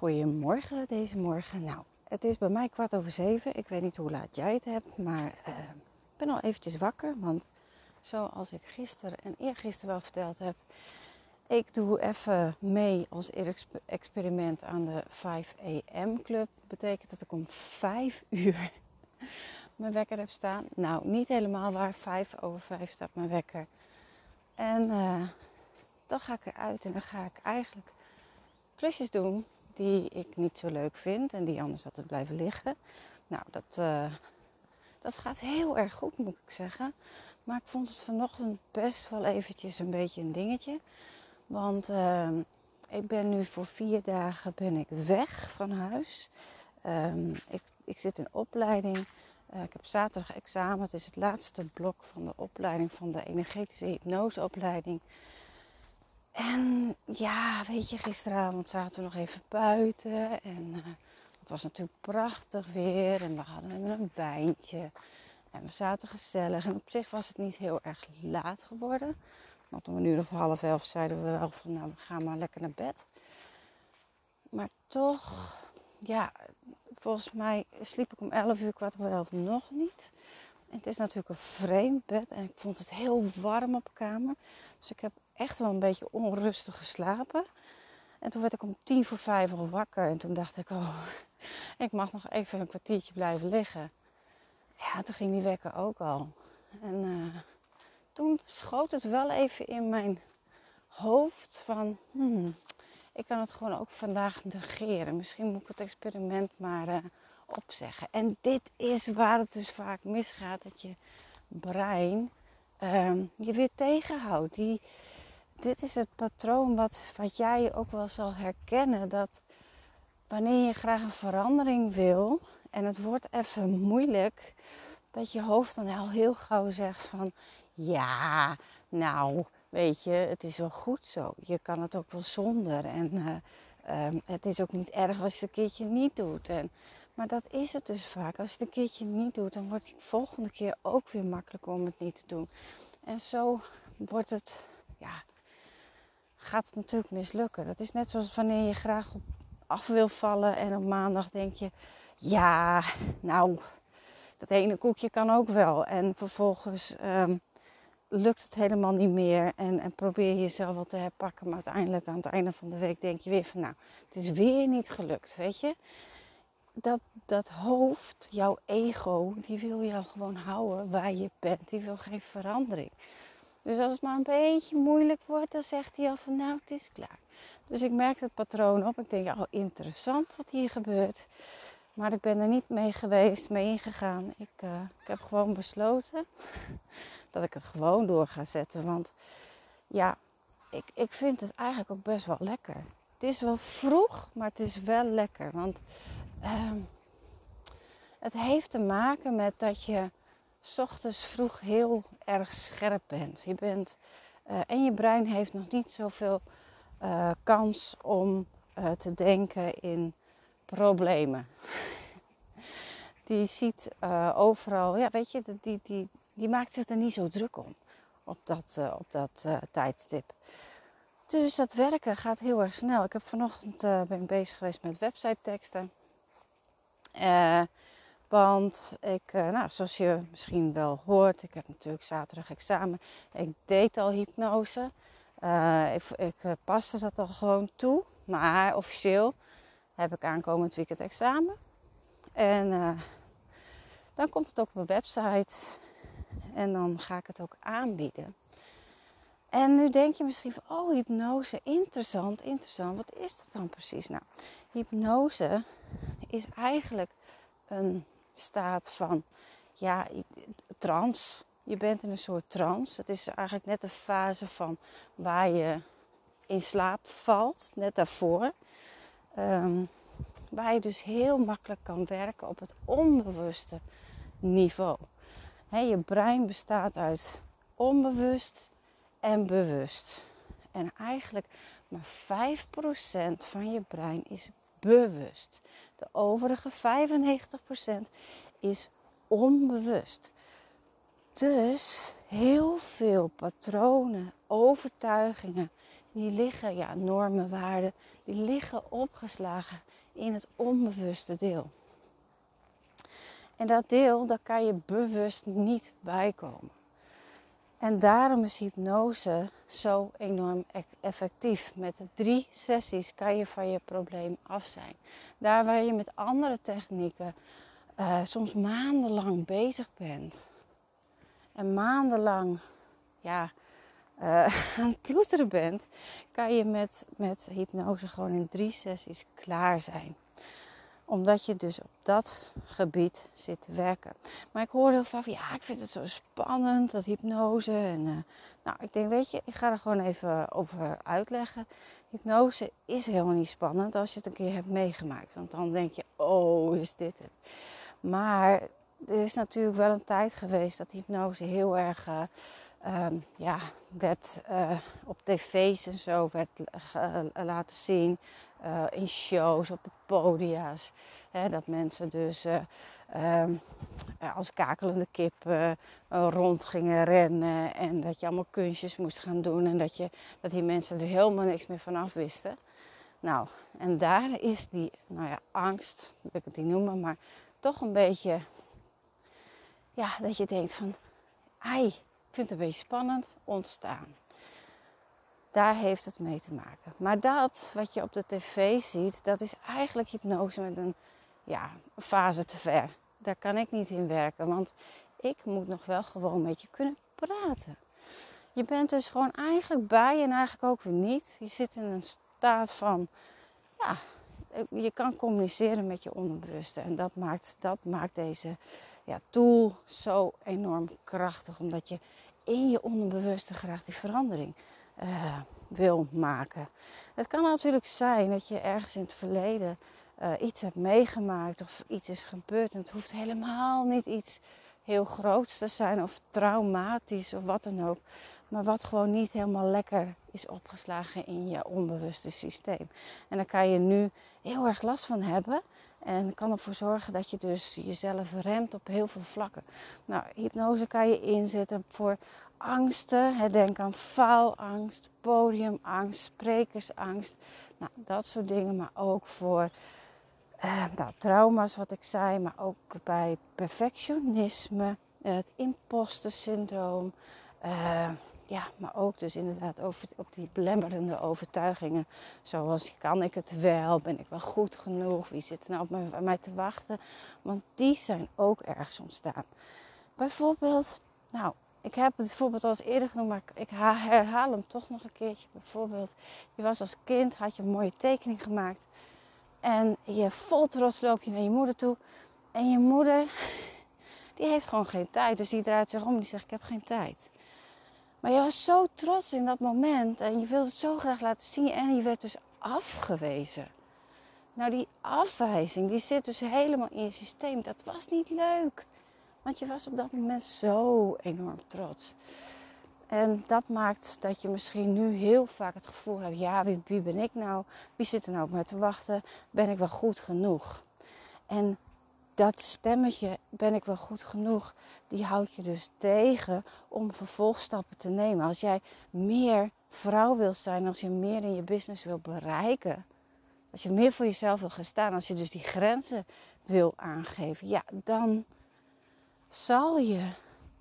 Goedemorgen deze morgen. Nou, het is bij mij kwart over zeven. Ik weet niet hoe laat jij het hebt, maar uh, ik ben al eventjes wakker. Want zoals ik gisteren en eergisteren wel verteld heb, ik doe even mee als experiment aan de 5 AM club. Betekent dat ik om 5 uur mijn wekker heb staan. Nou, niet helemaal waar. 5 over 5 staat mijn wekker. En uh, dan ga ik eruit en dan ga ik eigenlijk klusjes doen die ik niet zo leuk vind en die anders altijd blijven liggen. Nou, dat, uh, dat gaat heel erg goed, moet ik zeggen. Maar ik vond het vanochtend best wel eventjes een beetje een dingetje. Want uh, ik ben nu voor vier dagen ben ik weg van huis. Um, ik, ik zit in opleiding. Uh, ik heb zaterdag examen. Het is het laatste blok van de opleiding van de energetische hypnoseopleiding. En ja, weet je, gisteravond zaten we nog even buiten. En uh, het was natuurlijk prachtig weer. En we hadden een wijntje. En we zaten gezellig. En op zich was het niet heel erg laat geworden. Want om een uur of half elf zeiden we wel van, nou, we gaan maar lekker naar bed. Maar toch, ja, volgens mij sliep ik om elf uur, kwart over elf nog niet. Het is natuurlijk een vreemd bed en ik vond het heel warm op kamer. Dus ik heb echt wel een beetje onrustig geslapen. En toen werd ik om tien voor vijf al wakker. En toen dacht ik, oh, ik mag nog even een kwartiertje blijven liggen. Ja, toen ging die wekker ook al. En uh, toen schoot het wel even in mijn hoofd van, hmm, ik kan het gewoon ook vandaag negeren. Misschien moet ik het experiment maar uh, opzeggen. En dit is waar het dus vaak misgaat, dat je brein uh, je weer tegenhoudt. Die, dit is het patroon wat, wat jij ook wel zal herkennen. Dat wanneer je graag een verandering wil en het wordt even moeilijk, dat je hoofd dan al heel gauw zegt van ja, nou, weet je, het is wel goed zo. Je kan het ook wel zonder. En uh, um, het is ook niet erg als je een keertje niet doet. En, maar dat is het dus vaak. Als je het een keertje niet doet, dan wordt het de volgende keer ook weer makkelijker om het niet te doen. En zo wordt het, ja, gaat het natuurlijk mislukken. Dat is net zoals wanneer je graag op af wil vallen en op maandag denk je, ja, nou, dat ene koekje kan ook wel. En vervolgens um, lukt het helemaal niet meer en, en probeer je jezelf wel te herpakken. Maar uiteindelijk aan het einde van de week denk je weer van, nou, het is weer niet gelukt, weet je. Dat, dat hoofd, jouw ego, die wil jou gewoon houden waar je bent. Die wil geen verandering. Dus als het maar een beetje moeilijk wordt, dan zegt hij al van nou, het is klaar. Dus ik merk het patroon op. Ik denk, oh interessant wat hier gebeurt. Maar ik ben er niet mee geweest, mee ingegaan. Ik, uh, ik heb gewoon besloten dat ik het gewoon door ga zetten. Want ja, ik, ik vind het eigenlijk ook best wel lekker. Het is wel vroeg, maar het is wel lekker. Want uh, het heeft te maken met dat je ochtends vroeg heel erg scherp bent. Je bent uh, en je brein heeft nog niet zoveel uh, kans om uh, te denken in problemen. Die ziet overal, ja, weet je, die, die, die maakt zich er niet zo druk om op dat, op dat tijdstip. Dus dat werken gaat heel erg snel. Ik heb vanochtend ben bezig geweest met website teksten. Want ik, eh, nou, zoals je misschien wel hoort, ik heb natuurlijk zaterdag examen. Ik deed al hypnose. Uh, ik, ik uh, paste dat al gewoon toe. Maar officieel heb ik aankomend weekend examen. En dan komt het ook op mijn website. En dan ga ik het ook aanbieden. En nu denk je misschien van, oh, hypnose, interessant, interessant. Wat is dat dan precies? Nou, hypnose is eigenlijk een staat van ja, trance. Je bent in een soort trance. Het is eigenlijk net de fase van waar je in slaap valt, net daarvoor. Um, waar je dus heel makkelijk kan werken op het onbewuste niveau. je brein bestaat uit onbewust en bewust. En eigenlijk maar 5% van je brein is bewust. De overige 95% is onbewust. Dus heel veel patronen, overtuigingen, die liggen, ja, normen, waarden, die liggen opgeslagen in het onbewuste deel. En dat deel, daar kan je bewust niet bij komen. En daarom is hypnose zo enorm e- effectief. Met drie sessies kan je van je probleem af zijn. Daar waar je met andere technieken uh, soms maandenlang bezig bent. En maandenlang ja, uh, aan het ploeteren bent, kan je met, met hypnose gewoon in drie sessies klaar zijn omdat je dus op dat gebied zit te werken. Maar ik hoor heel vaak, ja, ik vind het zo spannend, dat hypnose. En uh, nou, ik denk, weet je, ik ga er gewoon even over uitleggen. Hypnose is helemaal niet spannend als je het een keer hebt meegemaakt. Want dan denk je, oh, is dit het? Maar er is natuurlijk wel een tijd geweest dat hypnose heel erg... Uh, um, ja, werd uh, op tv's en zo werd laten zien. Uh, in shows, op de podia's. Hè, dat mensen dus uh, um, als kakelende kip uh, rond gingen rennen. En dat je allemaal kunstjes moest gaan doen. En dat, je, dat die mensen er helemaal niks meer van af wisten. Nou, en daar is die, nou ja, angst, wil ik het niet noemen, maar toch een beetje, ja, dat je denkt van, ai, ik vind het een beetje spannend, ontstaan. Daar heeft het mee te maken. Maar dat wat je op de tv ziet, dat is eigenlijk hypnose met een ja, fase te ver. Daar kan ik niet in werken, want ik moet nog wel gewoon met je kunnen praten. Je bent dus gewoon eigenlijk bij en eigenlijk ook weer niet. Je zit in een staat van, ja, je kan communiceren met je onderbewuste. En dat maakt, dat maakt deze ja, tool zo enorm krachtig, omdat je in je onderbewuste graag die verandering uh, wil maken. Het kan natuurlijk zijn dat je ergens in het verleden uh, iets hebt meegemaakt of iets is gebeurd. En het hoeft helemaal niet iets heel groots te zijn of traumatisch of wat dan ook. Maar wat gewoon niet helemaal lekker is opgeslagen in je onbewuste systeem. En daar kan je nu heel erg last van hebben. En kan ervoor zorgen dat je dus jezelf remt op heel veel vlakken. Nou, hypnose kan je inzetten voor angsten. Denk aan faalangst, podiumangst, sprekersangst. Nou, dat soort dingen. Maar ook voor uh, nou, trauma's, wat ik zei. Maar ook bij perfectionisme, het imposter syndroom. Ja, maar ook dus inderdaad over, op die belemmerende overtuigingen. Zoals kan ik het wel? Ben ik wel goed genoeg? Wie zit er nou op mij, te wachten? Want die zijn ook ergens ontstaan. Bijvoorbeeld, nou, ik heb het bijvoorbeeld al eens eerder genoemd, maar ik herhaal hem toch nog een keertje. Bijvoorbeeld, je was als kind, had je een mooie tekening gemaakt. En je vol trots loop je naar je moeder toe. En je moeder, die heeft gewoon geen tijd. Dus die draait zich om en die zegt, ik heb geen tijd. Maar je was zo trots in dat moment en je wilde het zo graag laten zien en je werd dus afgewezen. Nou, die afwijzing, die zit dus helemaal in je systeem. Dat was niet leuk. Want je was op dat moment zo enorm trots. En dat maakt dat je misschien nu heel vaak het gevoel hebt: ja, wie, wie ben ik nou? Wie zit er nou op mij te wachten? Ben ik wel goed genoeg? En dat stemmetje, ben ik wel goed genoeg, die houdt je dus tegen om vervolgstappen te nemen. Als jij meer vrouw wil zijn, als je meer in je business wil bereiken, als je meer voor jezelf wil gaan staan, als je dus die grenzen wil aangeven, ja, dan zal je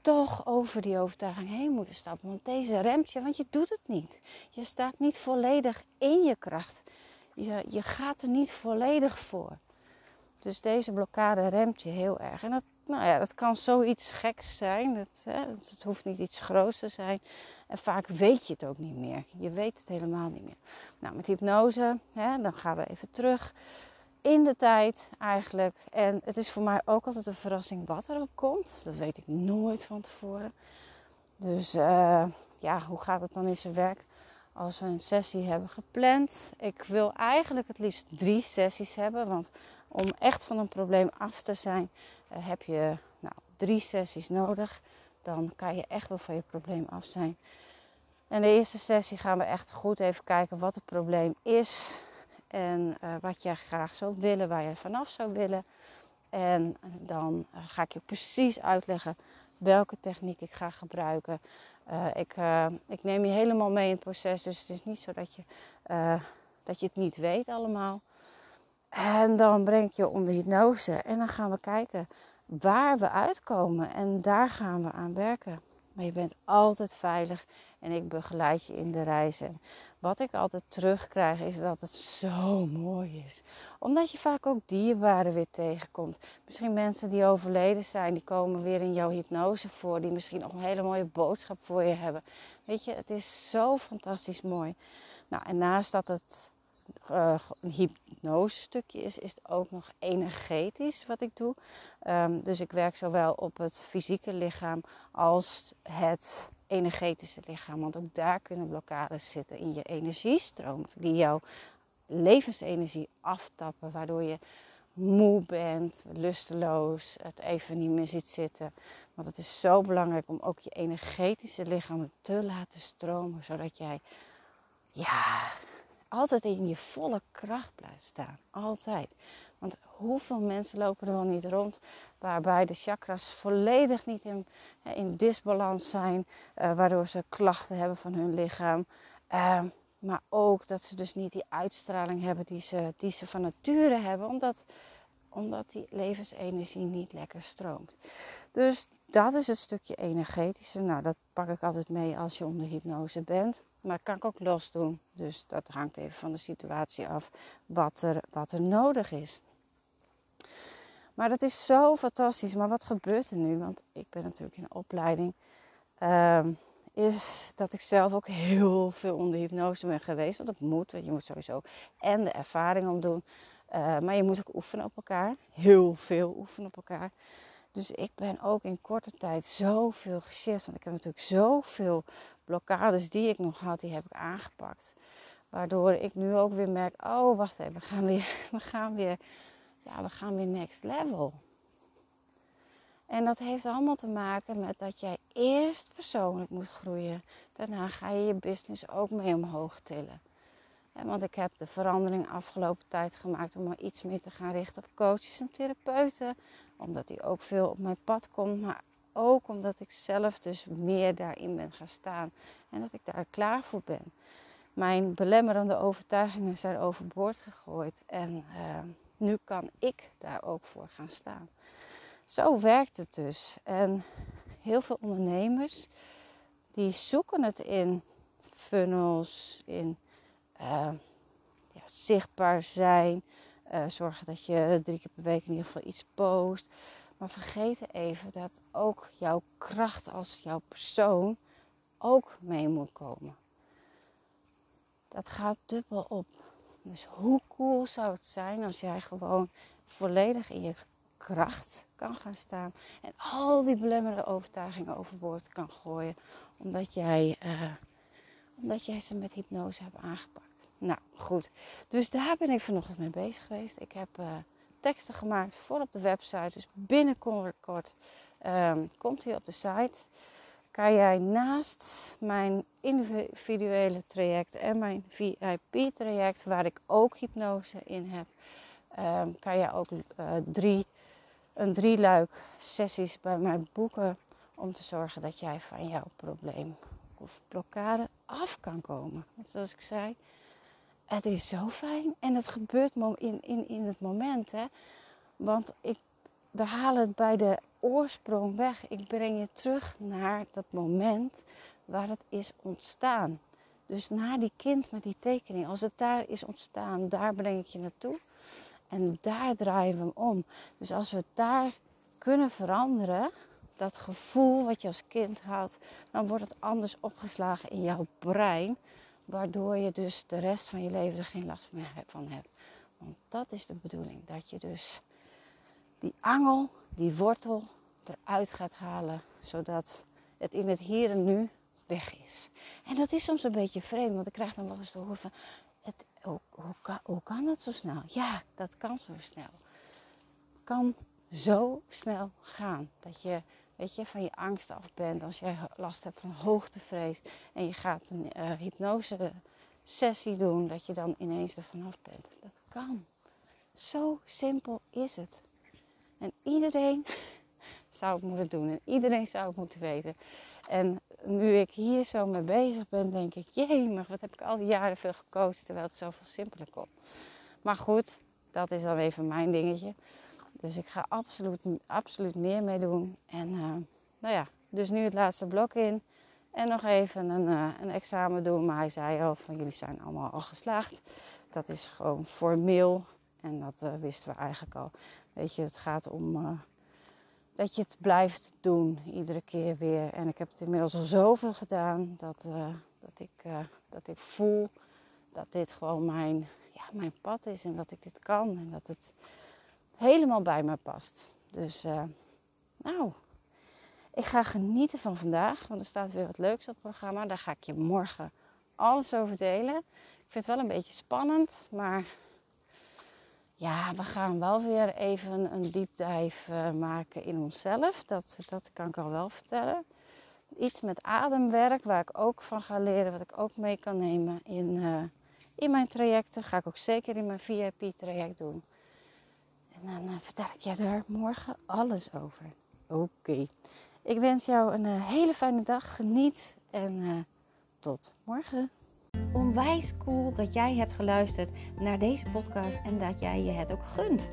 toch over die overtuiging heen moeten stappen. Want deze remt je, want je doet het niet. Je staat niet volledig in je kracht. Je, je gaat er niet volledig voor. Dus deze blokkade remt je heel erg. En dat, nou ja, dat kan zoiets geks zijn. Het, hè, het hoeft niet iets groots te zijn. En vaak weet je het ook niet meer. Je weet het helemaal niet meer. Nou, met hypnose, hè, dan gaan we even terug. in de tijd eigenlijk. En het is voor mij ook altijd een verrassing wat er ook komt. Dat weet ik nooit van tevoren. Dus uh, ja, hoe gaat het dan in zijn werk als we een sessie hebben gepland? Ik wil eigenlijk het liefst drie sessies hebben. Want om echt van een probleem af te zijn, uh, heb je nou, drie sessies nodig. Dan kan je echt wel van je probleem af zijn. En de eerste sessie gaan we echt goed even kijken wat het probleem is. En uh, wat jij graag zou willen, waar je vanaf zou willen. En dan ga ik je precies uitleggen welke techniek ik ga gebruiken. Ik, ik, neem je helemaal mee in het proces, dus het is niet zo dat je, dat je het niet weet allemaal. En dan breng ik je onder hypnose en dan gaan we kijken waar we uitkomen. En daar gaan we aan werken. Maar je bent altijd veilig en ik begeleid je in de reis. En wat ik altijd terugkrijg is dat het zo mooi is. Omdat je vaak ook dierbaren weer tegenkomt. Misschien mensen die overleden zijn, die komen weer in jouw hypnose voor. Die misschien nog een hele mooie boodschap voor je hebben. Weet je, het is zo fantastisch mooi. Nou, en naast dat het uh, een hypnose stukje is, is het ook nog energetisch wat ik doe. Um, dus ik werk zowel op het fysieke lichaam als het energetische lichaam. Want ook daar kunnen blokkades zitten in je energiestroom, die jouw levensenergie aftappen, waardoor je moe bent, lusteloos, het even niet meer ziet zitten. Want het is zo belangrijk om ook je energetische lichaam te laten stromen, zodat jij ja, altijd in je volle kracht blijft staan. Altijd. Want hoeveel mensen lopen er wel niet rond waarbij de chakras volledig niet in, in disbalans zijn, uh, waardoor ze klachten hebben van hun lichaam. Uh, maar ook dat ze dus niet die uitstraling hebben die ze, die ze van nature hebben, omdat, omdat die levensenergie niet lekker stroomt. Dus dat is het stukje energetische. Nou, dat pak ik altijd mee als je onder hypnose bent. Maar dat kan ik ook los doen. Dus dat hangt even van de situatie af wat er, wat er nodig is. Maar dat is zo fantastisch. Maar wat gebeurt er nu? Want ik ben natuurlijk in een opleiding. Uh, is dat ik zelf ook heel veel onder hypnose ben geweest. Want dat moet. Want je moet sowieso en de ervaring opdoen. Uh, maar je moet ook oefenen op elkaar. Heel veel oefenen op elkaar. Dus ik ben ook in korte tijd zoveel geshift. Want ik heb natuurlijk zoveel blokkades die ik nog had, die heb ik aangepakt. Waardoor ik nu ook weer merk, oh wacht even, we gaan weer, we gaan weer, ja, we gaan weer next level. En dat heeft allemaal te maken met dat jij eerst persoonlijk moet groeien. Daarna ga je je business ook mee omhoog tillen. Want ik heb de verandering afgelopen tijd gemaakt om me iets meer te gaan richten op coaches en therapeuten. Omdat die ook veel op mijn pad komt. Maar ook omdat ik zelf dus meer daarin ben gaan staan. En dat ik daar klaar voor ben. Mijn belemmerende overtuigingen zijn overboord gegooid. En uh, nu kan ik daar ook voor gaan staan. Zo werkt het dus. En heel veel ondernemers die zoeken het in funnels, in uh, ja, zichtbaar zijn. Uh, zorgen dat je drie keer per week in ieder geval iets post. Maar vergeet even dat ook jouw kracht als jouw persoon ook mee moet komen. Dat gaat dubbel op. Dus hoe cool zou het zijn als jij gewoon volledig in je kracht kan gaan staan en al die belemmerende overtuigingen overboord kan gooien, omdat jij, uh, omdat jij ze met hypnose hebt aangepakt. Nou goed, dus daar ben ik vanochtend mee bezig geweest. Ik heb uh, teksten gemaakt voor op de website. Dus binnenkort um, komt hij op de site. Kan jij naast mijn individuele traject en mijn VIP-traject, waar ik ook hypnose in heb, um, kan jij ook uh, drie, een drieluik sessies bij mij boeken om te zorgen dat jij van jouw probleem of blokkade af kan komen. Zoals ik zei, het is zo fijn en het gebeurt in, in, in het moment. Hè. Want ik, we halen het bij de oorsprong weg. Ik breng je terug naar dat moment waar het is ontstaan. Dus naar die kind met die tekening. Als het daar is ontstaan, daar breng ik je naartoe. En daar draaien we hem om. Dus als we het daar kunnen veranderen, dat gevoel wat je als kind had, dan wordt het anders opgeslagen in jouw brein. Waardoor je dus de rest van je leven er geen last meer van hebt. Want dat is de bedoeling. Dat je dus die angel, die wortel eruit gaat halen. Zodat het in het hier en nu weg is. En dat is soms een beetje vreemd. Want ik krijg dan wel eens te horen van... Het, hoe, kan, hoe kan dat zo snel? Ja, dat kan zo snel. Kan zo snel gaan. Dat je, weet je, van je angst af bent. Als jij last hebt van hoogtevrees. En je gaat een uh, hypnose sessie doen. Dat je dan ineens er vanaf bent. Dat kan. Zo simpel is het. En iedereen zou het moeten doen. En iedereen zou het moeten weten. En nu ik hier zo mee bezig ben, denk ik, jee, maar wat heb ik al die jaren veel gecoacht, terwijl het zoveel simpeler kon. Maar goed, dat is dan even mijn dingetje. Dus ik ga absoluut, absoluut meer mee doen. En uh, nou ja, dus nu het laatste blok in. En nog even een, uh, een examen doen. Maar hij zei al van jullie zijn allemaal al geslaagd. Dat is gewoon formeel. En dat uh, wisten we eigenlijk al. Weet je, het gaat om dat je het blijft doen, iedere keer weer. En ik heb het inmiddels al zoveel gedaan dat, dat, ik, dat ik voel dat dit gewoon mijn, ja, mijn pad is en dat ik dit kan en dat het helemaal bij me past. Dus, uh, nou, ik ga genieten van vandaag, want er staat weer wat leuks op het programma. Daar ga ik je morgen alles over delen. Ik vind het wel een beetje spannend, maar ja, we gaan wel weer even een deep dive uh, maken in onszelf. Dat, dat kan ik al wel vertellen. Iets met ademwerk, waar ik ook van ga leren, wat ik ook mee kan nemen in, uh, in mijn trajecten. Ga ik ook zeker in mijn VIP-traject doen. En dan uh, vertel ik je daar morgen alles over. Oké. Ik wens jou een hele fijne dag. Geniet en tot morgen. Onwijs cool dat jij hebt geluisterd naar deze podcast en dat jij je het ook gunt.